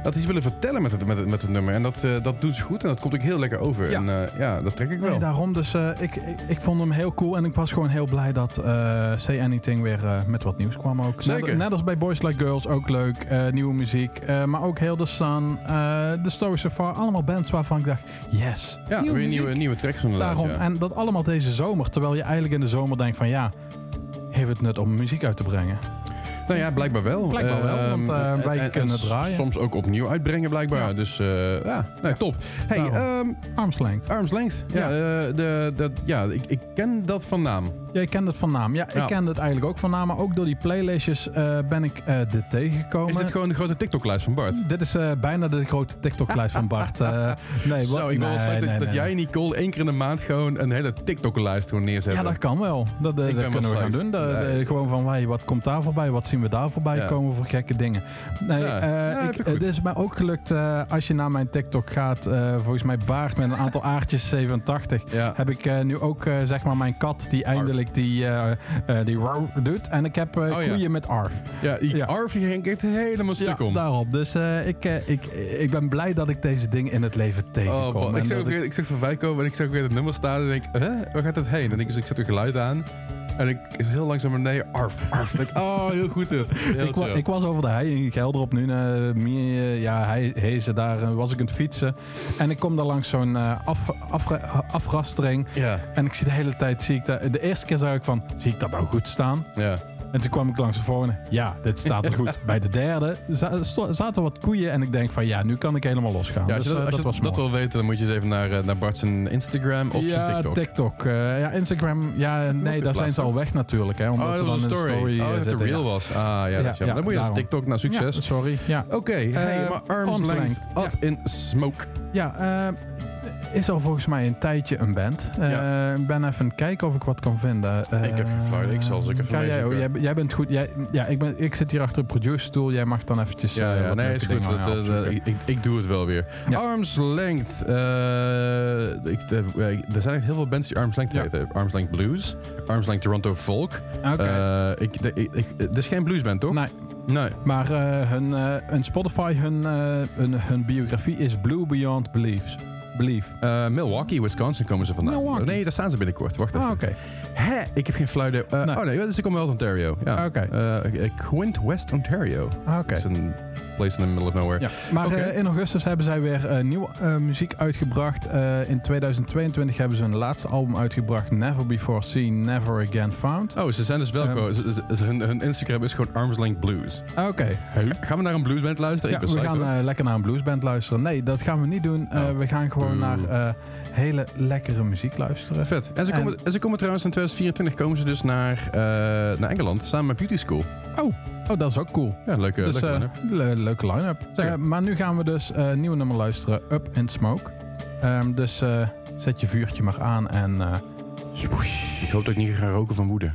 Speaker 2: dat iets willen vertellen met het, met het, met het nummer. En dat, eh, dat doet ze goed en dat komt ook heel lekker over.
Speaker 4: Ja.
Speaker 2: En eh, ja, dat trek ik wel.
Speaker 4: Nee, daarom. Dus eh, ik, ik, ik vond hem heel cool. En ik was gewoon heel blij dat eh Say Anything weer eh, met wat nieuws kwam ook.
Speaker 2: Zeker.
Speaker 4: Net, net als bij Boys Like Girls, ook leuk. eh, nieuwe muziek. eh, maar ook heel The Sun, eh The Story So Far. Allemaal bands waarvan ik dacht, yes.
Speaker 2: ja,
Speaker 4: nieuwe
Speaker 2: weer nieuwe, nieuwe tracks van de
Speaker 4: Daarom.
Speaker 2: ja.
Speaker 4: En dat allemaal deze zomer. Terwijl je eigenlijk in de zomer denkt van ja, heeft het nut om muziek uit te brengen?
Speaker 2: Nou ja, blijkbaar wel.
Speaker 4: Blijkbaar wel, want, eh,
Speaker 2: Ehm,
Speaker 4: wij
Speaker 2: en- en
Speaker 4: kunnen
Speaker 2: s-
Speaker 4: draaien.
Speaker 2: Soms ook opnieuw uitbrengen, blijkbaar.
Speaker 4: Ja.
Speaker 2: Dus eh, ja, nee, top. Hey,
Speaker 4: Daarom.
Speaker 2: ehm
Speaker 4: Armslength.
Speaker 2: Arms Length. Ja,
Speaker 4: Ja.
Speaker 2: eh, de, de, ja ik, ik ken dat van naam.
Speaker 4: Jij kent het van naam. Ja, ik kende het eigenlijk ook van naam. Maar ook door die playlistjes ben ik dit tegengekomen.
Speaker 2: Is dit gewoon de grote TikTok-lijst van Bart?
Speaker 4: Dit is bijna de grote TikTok-lijst van Bart. *laughs* Nee,
Speaker 2: Zo, ik wil wel
Speaker 4: nee,
Speaker 2: zeggen dat,
Speaker 4: nee,
Speaker 2: dat
Speaker 4: nee,
Speaker 2: jij,
Speaker 4: nee.
Speaker 2: Nicole, één keer in de maand gewoon een hele TikTok-lijst gewoon neerzetten.
Speaker 4: Ja, dat kan wel. Dat, kunnen we gaan doen. De- gewoon van, wat komt daar voorbij? Wat zien we daar voorbij
Speaker 2: Ja.
Speaker 4: komen voor gekke dingen? Nee,
Speaker 2: Ja.
Speaker 4: eh, ik,
Speaker 2: ik
Speaker 4: het is mij ook gelukt eh, als je naar mijn TikTok gaat. eh, volgens mij Baart met een aantal *laughs* aardjes 87.
Speaker 2: Ja.
Speaker 4: Heb ik nu ook zeg maar mijn kat die eindelijk die, die wow doet. En ik heb
Speaker 2: Oh, ja.
Speaker 4: koeien met Arf.
Speaker 2: Ja, die
Speaker 4: Ja.
Speaker 2: Arf die ging echt helemaal stuk om.
Speaker 4: daarop. Dus ik, ik, ik ben blij dat ik deze dingen in het leven tegenkom.
Speaker 2: Oh.
Speaker 4: En
Speaker 2: ik, ook weer, ik zag voorbij komen en ik zag weer het nummer staan en denk, hè, waar gaat het heen? En ik, dus ik zet er geluid aan en ik is heel langzaam beneden, arf, arf. Ik, oh, heel goed dit. Heel
Speaker 4: ik, wa- ik was over de hei in Gelderop nu. meer, ja, hij, hezen daar eh, was ik aan het fietsen. En ik kom daar langs zo'n eh, af, afra- afrastering.
Speaker 2: ja,
Speaker 4: En ik zie de hele tijd, zie ik daar, de eerste keer zag ik van, zie ik dat nou goed staan?
Speaker 2: ja.
Speaker 4: En toen kwam ik langs de volgende. Ja, dit staat er goed. *laughs* Bij de derde za- sto- zaten wat koeien. En ik denk van, ja, nu kan ik helemaal losgaan.
Speaker 2: Ja, als je
Speaker 4: Dus,
Speaker 2: dat,
Speaker 4: eh,
Speaker 2: als je
Speaker 4: dat
Speaker 2: dat,
Speaker 4: was
Speaker 2: dat
Speaker 4: mooi.
Speaker 2: wil weten, dan moet je eens even naar, eh, naar Bart's Instagram of
Speaker 4: ja,
Speaker 2: zijn TikTok.
Speaker 4: eh, ja, Instagram. Ja, nee, daar zijn ze al weg natuurlijk. Hè, omdat
Speaker 2: Oh,
Speaker 4: ze
Speaker 2: dat was
Speaker 4: dan
Speaker 2: een
Speaker 4: de
Speaker 2: story. oh,
Speaker 4: eh,
Speaker 2: dat het
Speaker 4: zitten.
Speaker 2: real was. Ah, ja, dat is
Speaker 4: Ja,
Speaker 2: jammer.
Speaker 4: ja,
Speaker 2: dan moet je naar. TikTok. Nou, succes.
Speaker 4: Ja, sorry. Ja,
Speaker 2: Oké, hey,
Speaker 4: Eh,
Speaker 2: maar arms,
Speaker 4: arms
Speaker 2: length
Speaker 4: length,
Speaker 2: up in smoke.
Speaker 4: ja eh, is al volgens mij een tijdje een band. Eh,
Speaker 2: Ja.
Speaker 4: Ik ben even kijken of ik wat kan vinden. Eh,
Speaker 2: Ik heb geen flauw. Ik zal eens even
Speaker 4: jij, oh, jij, jij bent goed. Jij, ja, ik, ben, ik zit hier achter de producer stoel. Jij mag dan eventjes
Speaker 2: Ja,
Speaker 4: eh,
Speaker 2: ja nee, is goed. Dat, ik, ik, ik doe het wel weer.
Speaker 4: Ja.
Speaker 2: Arms length. ik, er zijn echt heel veel bands die arms length heten. Arms length blues. Arms length Toronto folk.
Speaker 4: Oké.
Speaker 2: Ik, de- ik, ik, het is geen bluesband, toch?
Speaker 4: Nee,
Speaker 2: Nee.
Speaker 4: maar hun, hun Spotify, hun, hun, hun biografie is Blue Beyond Beliefs. Belief.
Speaker 2: Eh, Milwaukee, Wisconsin komen ze vandaan.
Speaker 4: Milwaukee.
Speaker 2: Nee, daar staan ze binnenkort. Wacht even.
Speaker 4: Ah, oké.
Speaker 2: Hè? Ik heb geen flauw idee. Eh,
Speaker 4: Nee.
Speaker 2: Oh nee, dus ik kom wel uit Ontario. Ja.
Speaker 4: Oké.
Speaker 2: Eh, eh, Quint, West Ontario.
Speaker 4: Ah, Oké.
Speaker 2: Dat is een place in the middle of nowhere.
Speaker 4: Ja, maar eh, in augustus hebben zij weer eh, nieuwe eh, muziek uitgebracht. In 2022 hebben ze hun laatste album uitgebracht, Never Before Seen, Never Again Found.
Speaker 2: Oh, ze zijn dus wel ze- hun, hun Instagram is gewoon Arms Length Blues.
Speaker 4: Ah, Oké,
Speaker 2: Gaan we naar een bluesband luisteren?
Speaker 4: ja, we gaan lekker naar een bluesband luisteren. Nee, dat gaan we niet doen.
Speaker 2: Oh.
Speaker 4: we gaan gewoon naar hele lekkere muziek luisteren.
Speaker 2: Vet. En ze,
Speaker 4: En-
Speaker 2: komen, en ze komen trouwens in 2024 komen ze dus naar, naar Engeland samen met Beauty School.
Speaker 4: Oh, dat is ook cool.
Speaker 2: Ja, leuke,
Speaker 4: Dus,
Speaker 2: leuke
Speaker 4: eh,
Speaker 2: line-up.
Speaker 4: le- leuke line-up.
Speaker 2: Zeker.
Speaker 4: Eh, maar nu gaan we dus eh, een nieuw nummer luisteren, Up in Smoke. Ehm, dus eh, zet je vuurtje maar aan en... eh.
Speaker 2: Ik hoop dat ik niet ga roken van woede.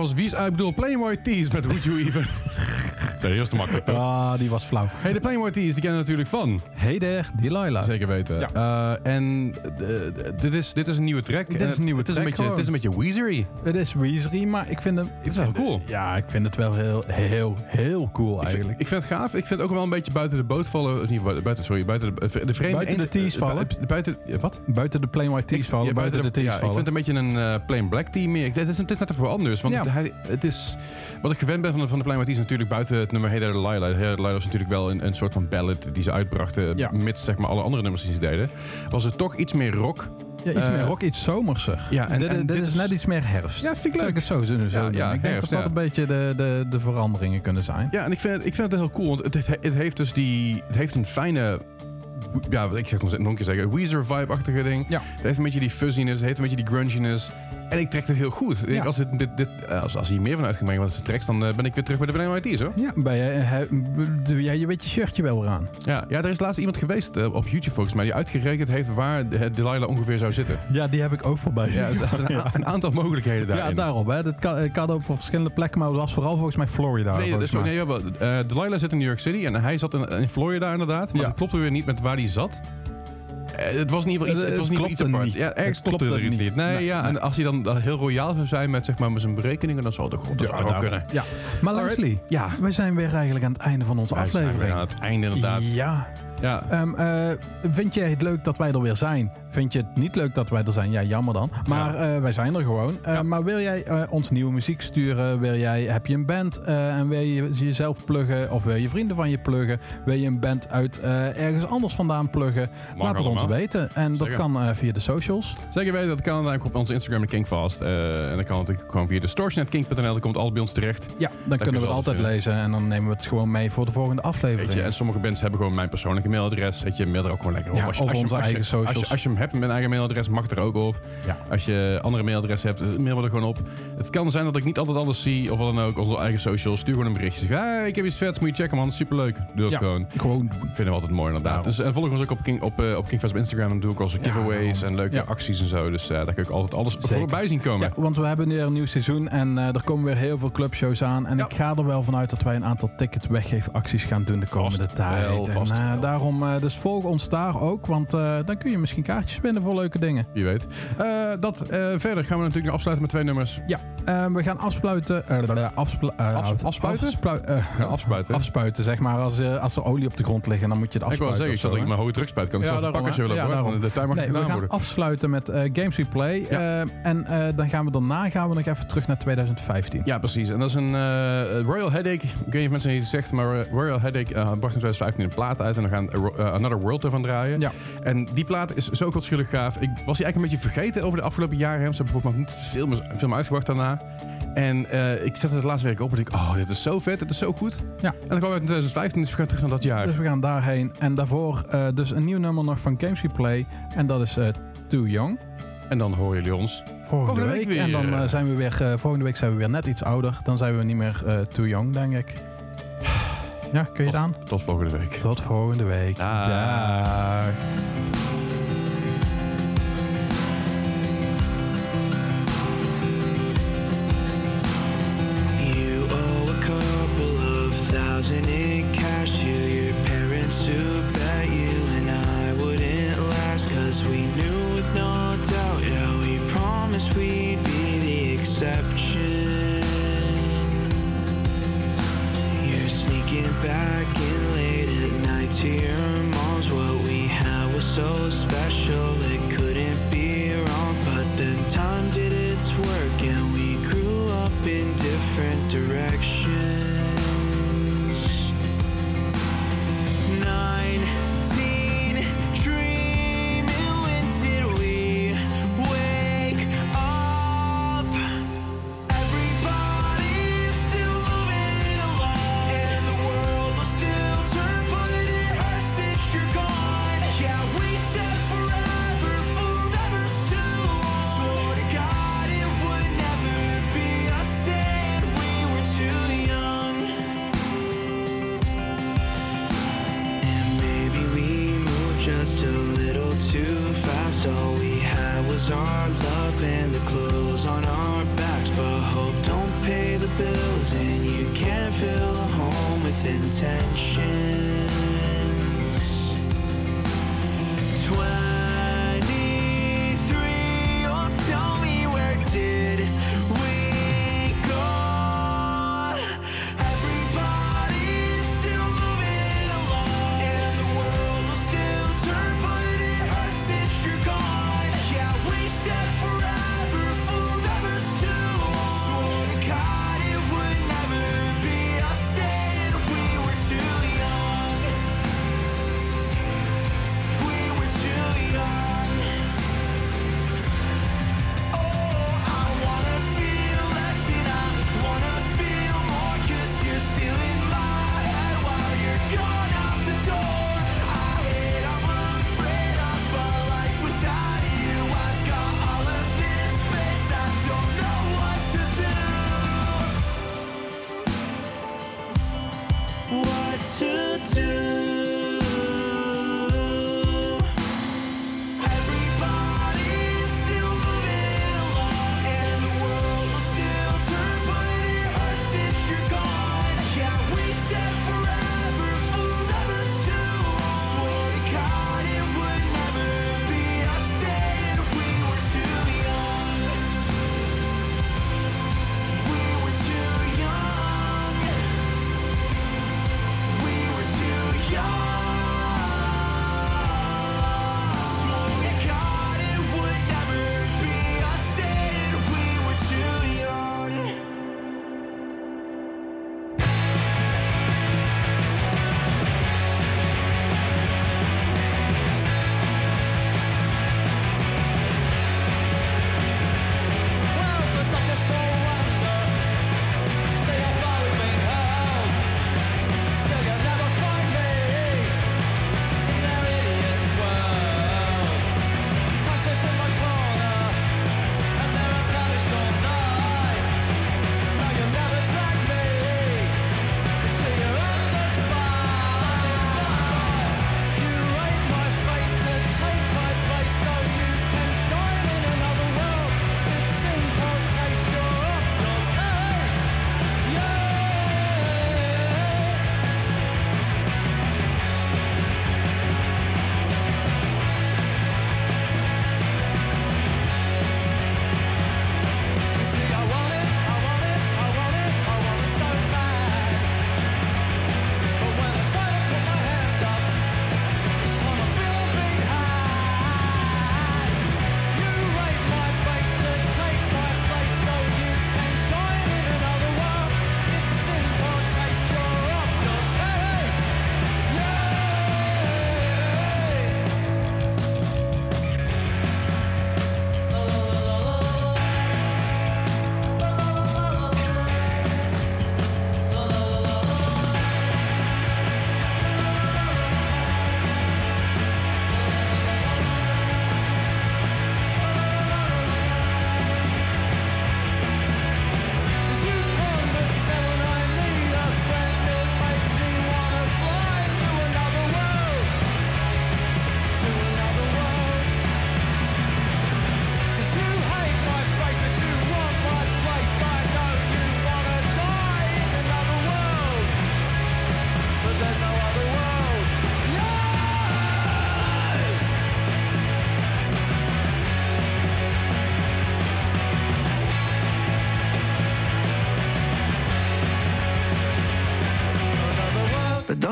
Speaker 2: En dat was Wies, ik bedoel Playboy Tees met Would You Even. *laughs* Nee, dat is te makkelijk.
Speaker 4: Ah, die was flauw.
Speaker 2: Hey, de Playboy Tees, die kennen we natuurlijk van.
Speaker 4: Hey there, Delilah.
Speaker 2: Zeker weten.
Speaker 4: Ja.
Speaker 2: Eh, en eh, dit, is, dit is een nieuwe track.
Speaker 4: Dit is een nieuwe
Speaker 2: het is
Speaker 4: track
Speaker 2: Een beetje, het is een beetje Weezery.
Speaker 4: Het is Weezery, maar ik vind hem... Ik
Speaker 2: is wel cool.
Speaker 4: Ja, ik vind het wel heel, heel, heel cool
Speaker 2: Ik vind,
Speaker 4: eigenlijk.
Speaker 2: ik vind het gaaf. Ik vind het ook wel een beetje buiten de boot vallen. Niet buiten, sorry, buiten de, de vreemde...
Speaker 4: Buiten de tees
Speaker 2: eh,
Speaker 4: vallen.
Speaker 2: bu- Buiten, wat?
Speaker 4: buiten de plain white tees vallen,
Speaker 2: ja,
Speaker 4: buiten, de tees
Speaker 2: ja, Ik
Speaker 4: vallen.
Speaker 2: vind het een beetje een eh, plain black team meer. Het is, het is net even anders. Want
Speaker 4: Ja.
Speaker 2: hij, het is... Wat ik gewend ben van de, van de plain white tees is natuurlijk buiten het nummer Hey There Delilah. Hey There Delilah was natuurlijk wel een, een soort van ballad die ze uitbrachten.
Speaker 4: Ja.
Speaker 2: Mits zeg maar alle andere nummers die ze deden. Was het toch iets meer rock.
Speaker 4: ja, iets
Speaker 2: eh,
Speaker 4: meer rock, iets zomerser.
Speaker 2: ja, en-
Speaker 4: dit,
Speaker 2: en
Speaker 4: dit
Speaker 2: dit
Speaker 4: is net iets meer herfst.
Speaker 2: Ja, vind ik
Speaker 4: Zou het zo, zo,
Speaker 2: Ja,
Speaker 4: ik denk dat dat een beetje de, de, de veranderingen kunnen zijn.
Speaker 2: Ja, en ik vind, het- ik vind het heel cool. Want het, het, heeft dus die... Het heeft een fijne... Ja, ik zeg nog nog een keer zeggen. Weezer vibe-achtige ding.
Speaker 4: Ja.
Speaker 2: Het heeft een beetje die fuzziness. Het heeft een beetje die grunginess. En ik trek het heel goed.
Speaker 4: Ja.
Speaker 2: als, het, dit, dit, eh, als, als hier meer van uit gaat brengen, wat de tracks, dan eh, ben ik weer terug bij de Blame IT's, hoor.
Speaker 4: Ja, doe jij je weet je shirtje wel weer aan?
Speaker 2: Ja, ja, er is laatst iemand geweest eh, op YouTube volgens mij die uitgerekend heeft waar Delilah ongeveer zou zitten.
Speaker 4: Ja, die heb ik ook voorbij
Speaker 2: Ja,
Speaker 4: zien.
Speaker 2: er zijn *laughs* een, aantal mogelijkheden daarin.
Speaker 4: Ja, daarom. Hè. Dat kan, eh, kan op verschillende plekken, maar het was vooral volgens mij Florida.
Speaker 2: Nee, nee. Eh, Delilah zit in New York City en hij zat in, in Florida inderdaad. Maar
Speaker 4: Ja.
Speaker 2: het klopte weer niet met waar hij zat. Eh, het was in ieder geval iets,
Speaker 4: Het-
Speaker 2: was geval iets apart.
Speaker 4: niet.
Speaker 2: Ja, ergens
Speaker 4: Het
Speaker 2: klopte er iets
Speaker 4: niet.
Speaker 2: niet. Nee,
Speaker 4: Nee,
Speaker 2: ja,
Speaker 4: nee.
Speaker 2: en als hij dan heel royaal zou zijn met, zeg maar, met zijn berekeningen, dan zou het ook, dat zou ook
Speaker 4: daarom.
Speaker 2: kunnen.
Speaker 4: Ja. Maar. Leslie,
Speaker 2: Ja,
Speaker 4: we zijn weer eigenlijk aan het einde van onze
Speaker 2: wij zijn weer
Speaker 4: aflevering.
Speaker 2: aan het einde inderdaad.
Speaker 4: Ja.
Speaker 2: Ja.
Speaker 4: Ehm, eh, vind je het leuk dat wij er weer zijn? Vind je het niet leuk dat wij er zijn? Ja, jammer dan. Maar eh, wij zijn er gewoon. Eh,
Speaker 2: Ja.
Speaker 4: Maar wil jij eh, ons nieuwe muziek sturen? Wil jij, heb je een band en wil je jezelf pluggen? Of wil je vrienden van je pluggen? Wil je een band uit ergens anders vandaan pluggen? Laat het ons weten. En dat kan via de socials.
Speaker 2: Zeker weten, dat kan eigenlijk op onze Instagram, Kingfast. En dan kan het natuurlijk gewoon via de storesnetking.nl. Dat komt altijd bij ons terecht.
Speaker 4: Ja, dan
Speaker 2: kun
Speaker 4: kunnen we het altijd
Speaker 2: vinden.
Speaker 4: lezen. En dan nemen we het gewoon mee voor de volgende aflevering.
Speaker 2: Weet je, en sommige bands hebben gewoon mijn persoonlijke eigen mailadres. Weet je, mail er ook gewoon lekker op.
Speaker 5: Ja, of onze eigen
Speaker 2: Als je,
Speaker 5: socials.
Speaker 2: als je hem hebt met een eigen mailadres, mag er ook op.
Speaker 5: Ja.
Speaker 2: Als je andere mailadres hebt, eh, mail er gewoon op. Het kan zijn dat ik niet altijd alles zie, of wat dan ook. Onze eigen socials. Stuur gewoon een berichtje. Zeg, hey, ik heb iets vets, moet je checken man. Superleuk. Doe dat
Speaker 5: Ja.
Speaker 2: gewoon.
Speaker 5: Gewoon
Speaker 2: Vinden we altijd mooi inderdaad.
Speaker 5: Nou.
Speaker 2: Dus, en volg ons ook op, King, op, eh, op Kingfest op Instagram. Dan doe ik onze giveaways en leuke acties en zo. Dus eh, daar kun ik altijd alles
Speaker 5: Zeker.
Speaker 2: voorbij zien komen.
Speaker 5: Ja, want we hebben weer een nieuw seizoen en er komen weer heel veel clubshows aan. En ik ga er wel vanuit dat wij een aantal ticket weggeefacties gaan doen de komende
Speaker 2: Vast
Speaker 5: tijd.
Speaker 2: wel,
Speaker 5: en daarom, dus volg ons daar ook, want dan kun je misschien kaartjes winnen voor leuke dingen.
Speaker 2: Wie weet. Eh, dat, eh, verder gaan we natuurlijk afsluiten met twee nummers.
Speaker 5: Ja, eh, we gaan afsluiten. eh, afsplu- eh,
Speaker 2: Afs- afspuiten?
Speaker 5: afsplu-
Speaker 2: Ja, afspuiten.
Speaker 5: afspuiten, zeg maar. Als, als er olie op de grond ligt, dan moet je het
Speaker 2: ik wil
Speaker 5: afspuiten.
Speaker 2: zeggen, ik zat
Speaker 5: zo,
Speaker 2: dat ik mijn hoge drugspuit kan.
Speaker 5: Ja, daarom,
Speaker 2: pakken als je wil.
Speaker 5: Ja,
Speaker 2: hoor.
Speaker 5: daarom.
Speaker 2: de mag
Speaker 5: Nee, we gaan
Speaker 2: worden.
Speaker 5: afsluiten met Games We Play.
Speaker 2: Ja.
Speaker 5: Eh, en dan gaan we daarna gaan we nog even terug naar 2015.
Speaker 2: Ja, precies. En dat is een Royal Headache. Ik weet niet of mensen het zegt, maar Royal Headache bracht in 2015 een plaat uit. En we gaan Another World ervan draaien.
Speaker 5: Ja.
Speaker 2: En die plaat is zo godschuldig gaaf. Ik was die eigenlijk een beetje vergeten over de afgelopen jaren. Ze hebben volgens mij niet veel meer uitgebracht daarna. En eh, ik zette het laatste week op en ik oh, dit is zo vet, dit is zo goed.
Speaker 5: Ja.
Speaker 2: En dan kwam het in 2015, dus we gaan terug naar dat jaar.
Speaker 5: Dus we gaan daarheen. En daarvoor eh, dus een nieuw nummer nog van Games Play. En dat is eh, Too Young.
Speaker 2: En dan horen jullie ons.
Speaker 5: Volgende,
Speaker 2: Volgende
Speaker 5: week.
Speaker 2: week weer.
Speaker 5: En dan zijn we weer, volgende week zijn we weer net iets ouder. Dan zijn we niet meer Too Young, denk ik. Ja, kun je het aan?
Speaker 2: Tot volgende week.
Speaker 5: Tot volgende week.
Speaker 2: Dag.
Speaker 5: Dag.